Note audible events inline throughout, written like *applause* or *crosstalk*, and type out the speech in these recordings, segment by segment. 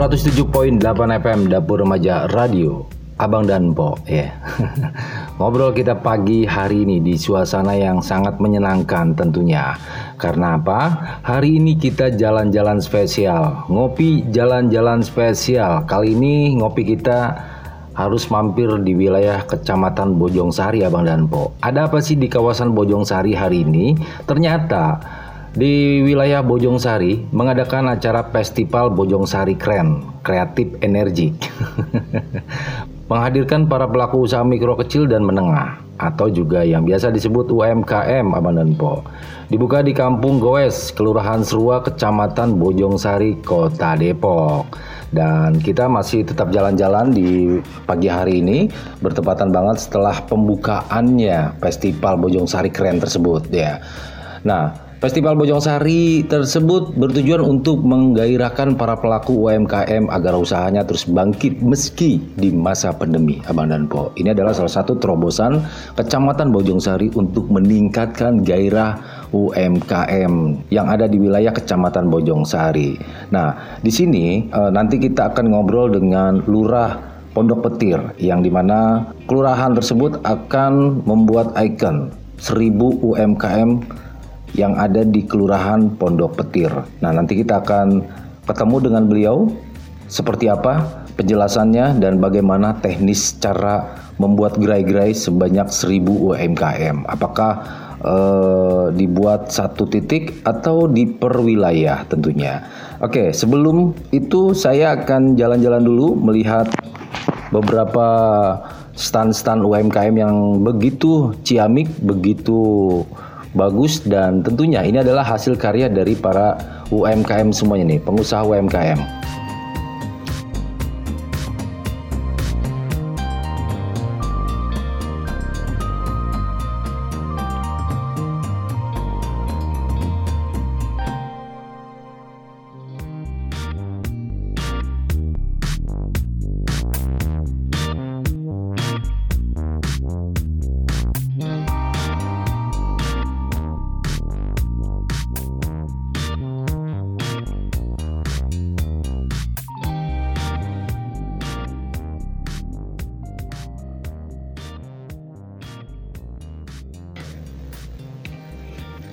107.8 FM Dapur Remaja Radio Abang dan Po ya. *laughs* Ngobrol kita pagi hari ini di suasana yang sangat menyenangkan tentunya. Karena apa? Hari ini kita jalan-jalan spesial. Ngopi jalan-jalan spesial. Kali ini ngopi kita harus mampir di wilayah Kecamatan Bojong Sari Abang dan Po. Ada apa sih di kawasan Bojong Sari hari ini? Ternyata di wilayah Bojong Sari mengadakan acara Festival Bojong Sari Keren Kreatif Energi *laughs* menghadirkan para pelaku usaha mikro kecil dan menengah atau juga yang biasa disebut UMKM Abang Po. Dibuka di Kampung Goes, Kelurahan Serua, Kecamatan Bojong Sari, Kota Depok. Dan kita masih tetap jalan-jalan di pagi hari ini bertepatan banget setelah pembukaannya Festival Bojong Sari Keren tersebut ya. Nah, Festival Bojong Sari tersebut bertujuan untuk menggairahkan para pelaku UMKM agar usahanya terus bangkit meski di masa pandemi, Abang dan Po. Ini adalah salah satu terobosan Kecamatan Bojong Sari untuk meningkatkan gairah UMKM yang ada di wilayah Kecamatan Bojong Sari. Nah, di sini eh, nanti kita akan ngobrol dengan Lurah Pondok Petir yang di mana kelurahan tersebut akan membuat ikon 1000 UMKM yang ada di Kelurahan Pondok Petir. Nah, nanti kita akan ketemu dengan beliau seperti apa penjelasannya dan bagaimana teknis cara membuat gerai-gerai sebanyak 1000 UMKM. Apakah eh, dibuat satu titik atau di per wilayah tentunya. Oke, sebelum itu saya akan jalan-jalan dulu melihat beberapa stand-stand UMKM yang begitu ciamik, begitu bagus dan tentunya ini adalah hasil karya dari para UMKM semuanya nih, pengusaha UMKM.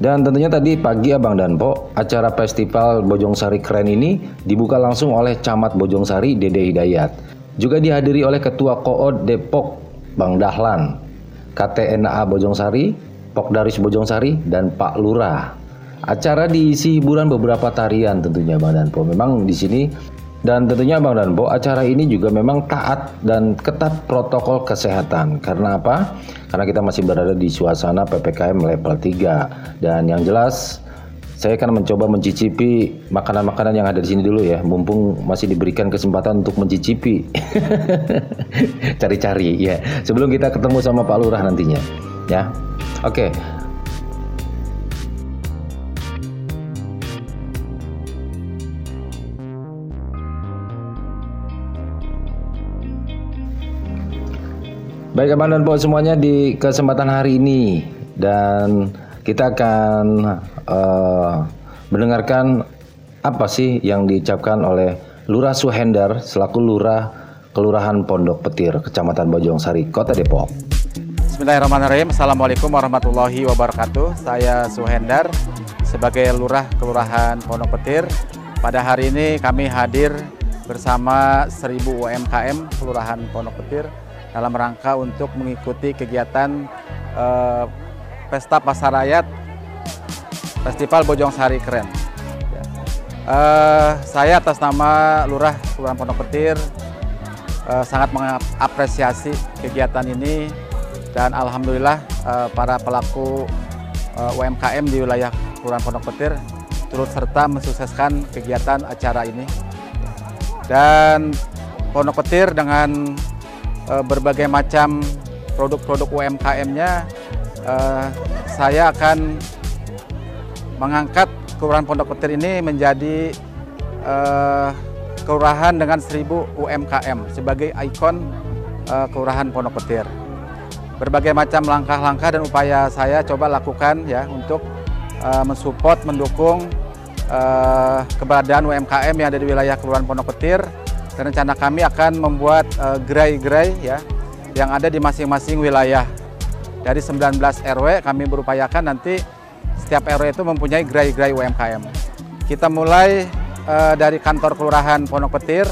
Dan tentunya tadi pagi Abang dan Po, acara festival Bojong Sari Keren ini dibuka langsung oleh Camat Bojong Sari Dede Hidayat. Juga dihadiri oleh Ketua Kood Depok Bang Dahlan, KTNA Bojong Sari, Pokdaris Bojong Sari, dan Pak Lurah. Acara diisi hiburan beberapa tarian tentunya Bang dan Po. Memang di sini dan tentunya Bang Danbo, acara ini juga memang taat dan ketat protokol kesehatan. Karena apa? Karena kita masih berada di suasana PPKM level 3. Dan yang jelas saya akan mencoba mencicipi makanan-makanan yang ada di sini dulu ya, mumpung masih diberikan kesempatan untuk mencicipi. *laughs* Cari-cari ya. Sebelum kita ketemu sama Pak Lurah nantinya. Ya. Oke. Baik Abang dan Po semuanya di kesempatan hari ini dan kita akan uh, mendengarkan apa sih yang diucapkan oleh Lurah Suhendar selaku Lurah Kelurahan Pondok Petir, Kecamatan Bojong Sari, Kota Depok. Bismillahirrahmanirrahim. Assalamualaikum warahmatullahi wabarakatuh. Saya Suhendar sebagai Lurah Kelurahan Pondok Petir. Pada hari ini kami hadir bersama 1000 UMKM Kelurahan Pondok Petir dalam rangka untuk mengikuti kegiatan uh, Pesta Pasar Rakyat Festival Bojong Sari Keren. Uh, saya atas nama Lurah Kelurahan Pondok Petir uh, sangat mengapresiasi kegiatan ini dan alhamdulillah uh, para pelaku uh, UMKM di wilayah Kelurahan Pondok Petir turut serta mensukseskan kegiatan acara ini. Dan Pondok Petir dengan berbagai macam produk-produk UMKM-nya, uh, saya akan mengangkat Kelurahan Pondok Petir ini menjadi uh, kelurahan dengan 1000 UMKM sebagai ikon Kelurahan Pondok Petir. Berbagai macam langkah-langkah dan upaya saya coba lakukan ya untuk mensupport, mendukung keberadaan UMKM yang ada di wilayah Kelurahan Pondok Petir. Dan rencana kami akan membuat gerai-gerai uh, ya yang ada di masing-masing wilayah. Dari 19 RW kami berupayakan nanti setiap RW itu mempunyai gerai-gerai UMKM. Kita mulai uh, dari kantor Kelurahan Pondok Petir,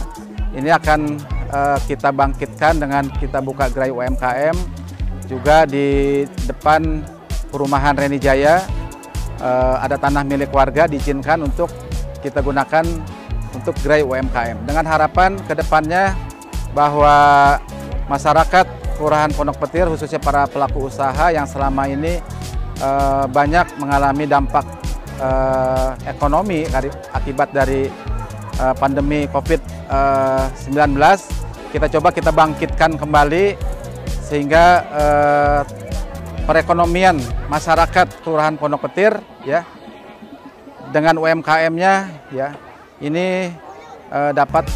ini akan uh, kita bangkitkan dengan kita buka gerai UMKM, juga di depan perumahan Reni Jaya ada tanah milik warga diizinkan untuk kita gunakan untuk gerai UMKM. Dengan harapan ke depannya bahwa masyarakat Kelurahan Pondok Petir khususnya para pelaku usaha yang selama ini uh, banyak mengalami dampak uh, ekonomi akibat dari uh, pandemi COVID-19 uh, kita coba kita bangkitkan kembali sehingga uh, perekonomian masyarakat Kelurahan Pondok Petir ya dengan UMKM-nya ya ini uh, dapat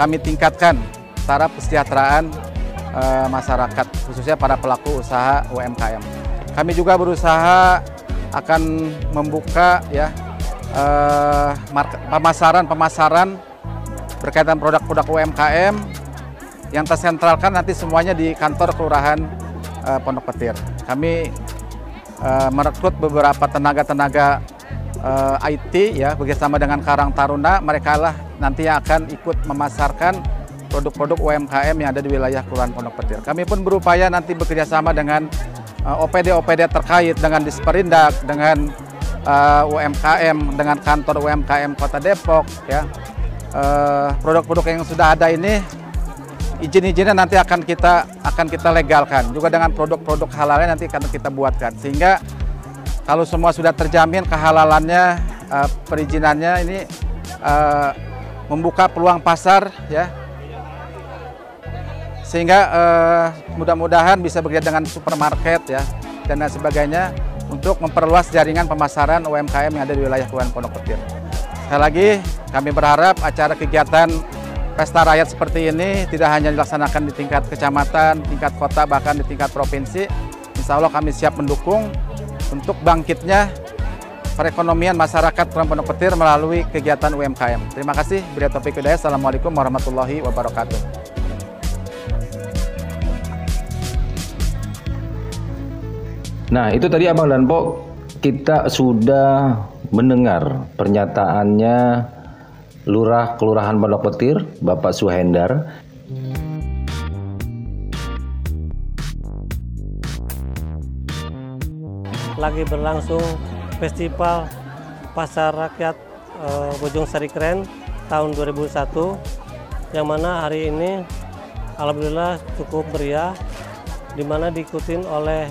kami tingkatkan taraf kesejahteraan uh, masyarakat khususnya para pelaku usaha UMKM. Kami juga berusaha akan membuka ya uh, pemasaran-pemasaran berkaitan produk-produk UMKM yang tersentralkan nanti semuanya di kantor kelurahan uh, Pondok Petir. Kami uh, merekrut beberapa tenaga-tenaga uh, eh, IT ya bersama dengan Karang Taruna. Mereka lah nanti akan ikut memasarkan produk-produk UMKM yang ada di wilayah Kelurahan Pondok Petir. Kami pun berupaya nanti bekerja sama dengan OPD-OPD uh, terkait dengan Disperindak, dengan uh, UMKM, dengan kantor UMKM Kota Depok ya. Produk-produk uh, yang sudah ada ini izin-izinnya nanti akan kita akan kita legalkan juga dengan produk-produk halalnya nanti akan kita buatkan sehingga kalau semua sudah terjamin kehalalannya uh, perizinannya ini uh, membuka peluang pasar ya sehingga uh, mudah-mudahan bisa bekerja dengan supermarket ya dan lain sebagainya untuk memperluas jaringan pemasaran UMKM yang ada di wilayah Kelurahan Pondok Petir. Sekali lagi kami berharap acara kegiatan pesta rakyat seperti ini tidak hanya dilaksanakan di tingkat kecamatan, tingkat kota, bahkan di tingkat provinsi. Insya Allah kami siap mendukung untuk bangkitnya perekonomian masyarakat Pondok Petir melalui kegiatan UMKM. Terima kasih. Bila Topik Hidayah. Assalamualaikum warahmatullahi wabarakatuh. Nah, itu tadi Abang dan Pok, kita sudah mendengar pernyataannya Lurah Kelurahan Pondok Petir, Bapak Suhendar. Lagi berlangsung Festival Pasar Rakyat e, Bojong Sari Keren tahun 2001 yang mana hari ini alhamdulillah cukup meriah di mana diikuti oleh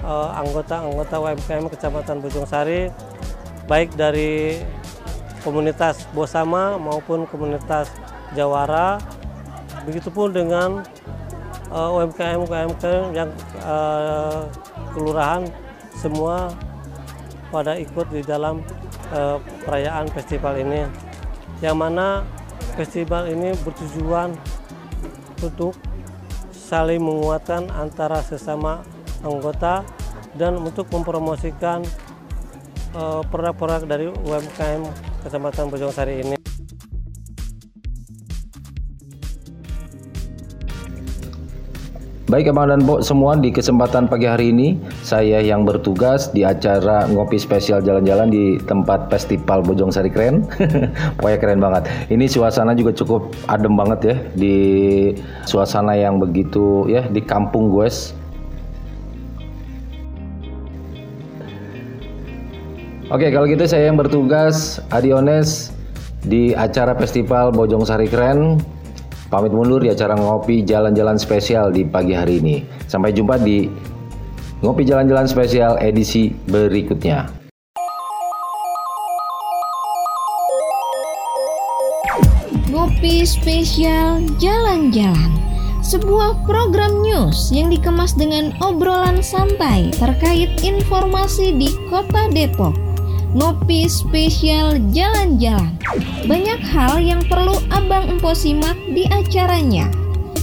eh, anggota-anggota UMKM Kecamatan Bojong Sari baik dari komunitas Bosama maupun komunitas Jawara. Begitupun dengan uh, UMKM UMKM yang uh, kelurahan semua pada ikut di dalam uh, perayaan festival ini. Yang mana festival ini bertujuan untuk saling menguatkan antara sesama anggota dan untuk mempromosikan produk-produk uh, dari UMKM Kecamatan Bojong Sari ini. Baik Abang dan Bo semua di kesempatan pagi hari ini saya yang bertugas di acara ngopi spesial jalan-jalan di tempat festival Bojong Sari keren. *laughs* Pokoknya keren banget. Ini suasana juga cukup adem banget ya di suasana yang begitu ya di kampung Gues Oke, kalau gitu saya yang bertugas Adiones di acara festival Bojong Sari Keren. Pamit mundur di acara ngopi jalan-jalan spesial di pagi hari ini. Sampai jumpa di ngopi jalan-jalan spesial edisi berikutnya. Ngopi spesial jalan-jalan sebuah program news yang dikemas dengan obrolan santai terkait informasi di Kota Depok ngopi spesial jalan-jalan. Banyak hal yang perlu Abang Empo simak di acaranya.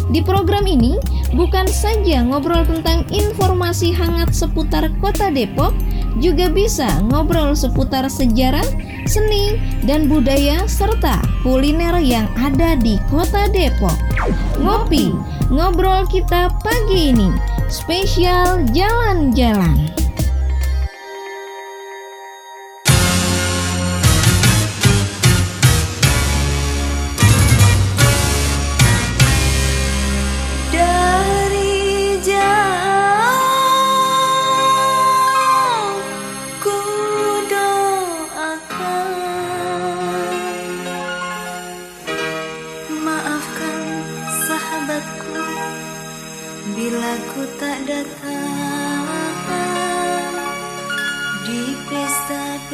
Di program ini bukan saja ngobrol tentang informasi hangat seputar Kota Depok, juga bisa ngobrol seputar sejarah, seni, dan budaya serta kuliner yang ada di Kota Depok. Ngopi, ngobrol kita pagi ini spesial jalan-jalan. Tak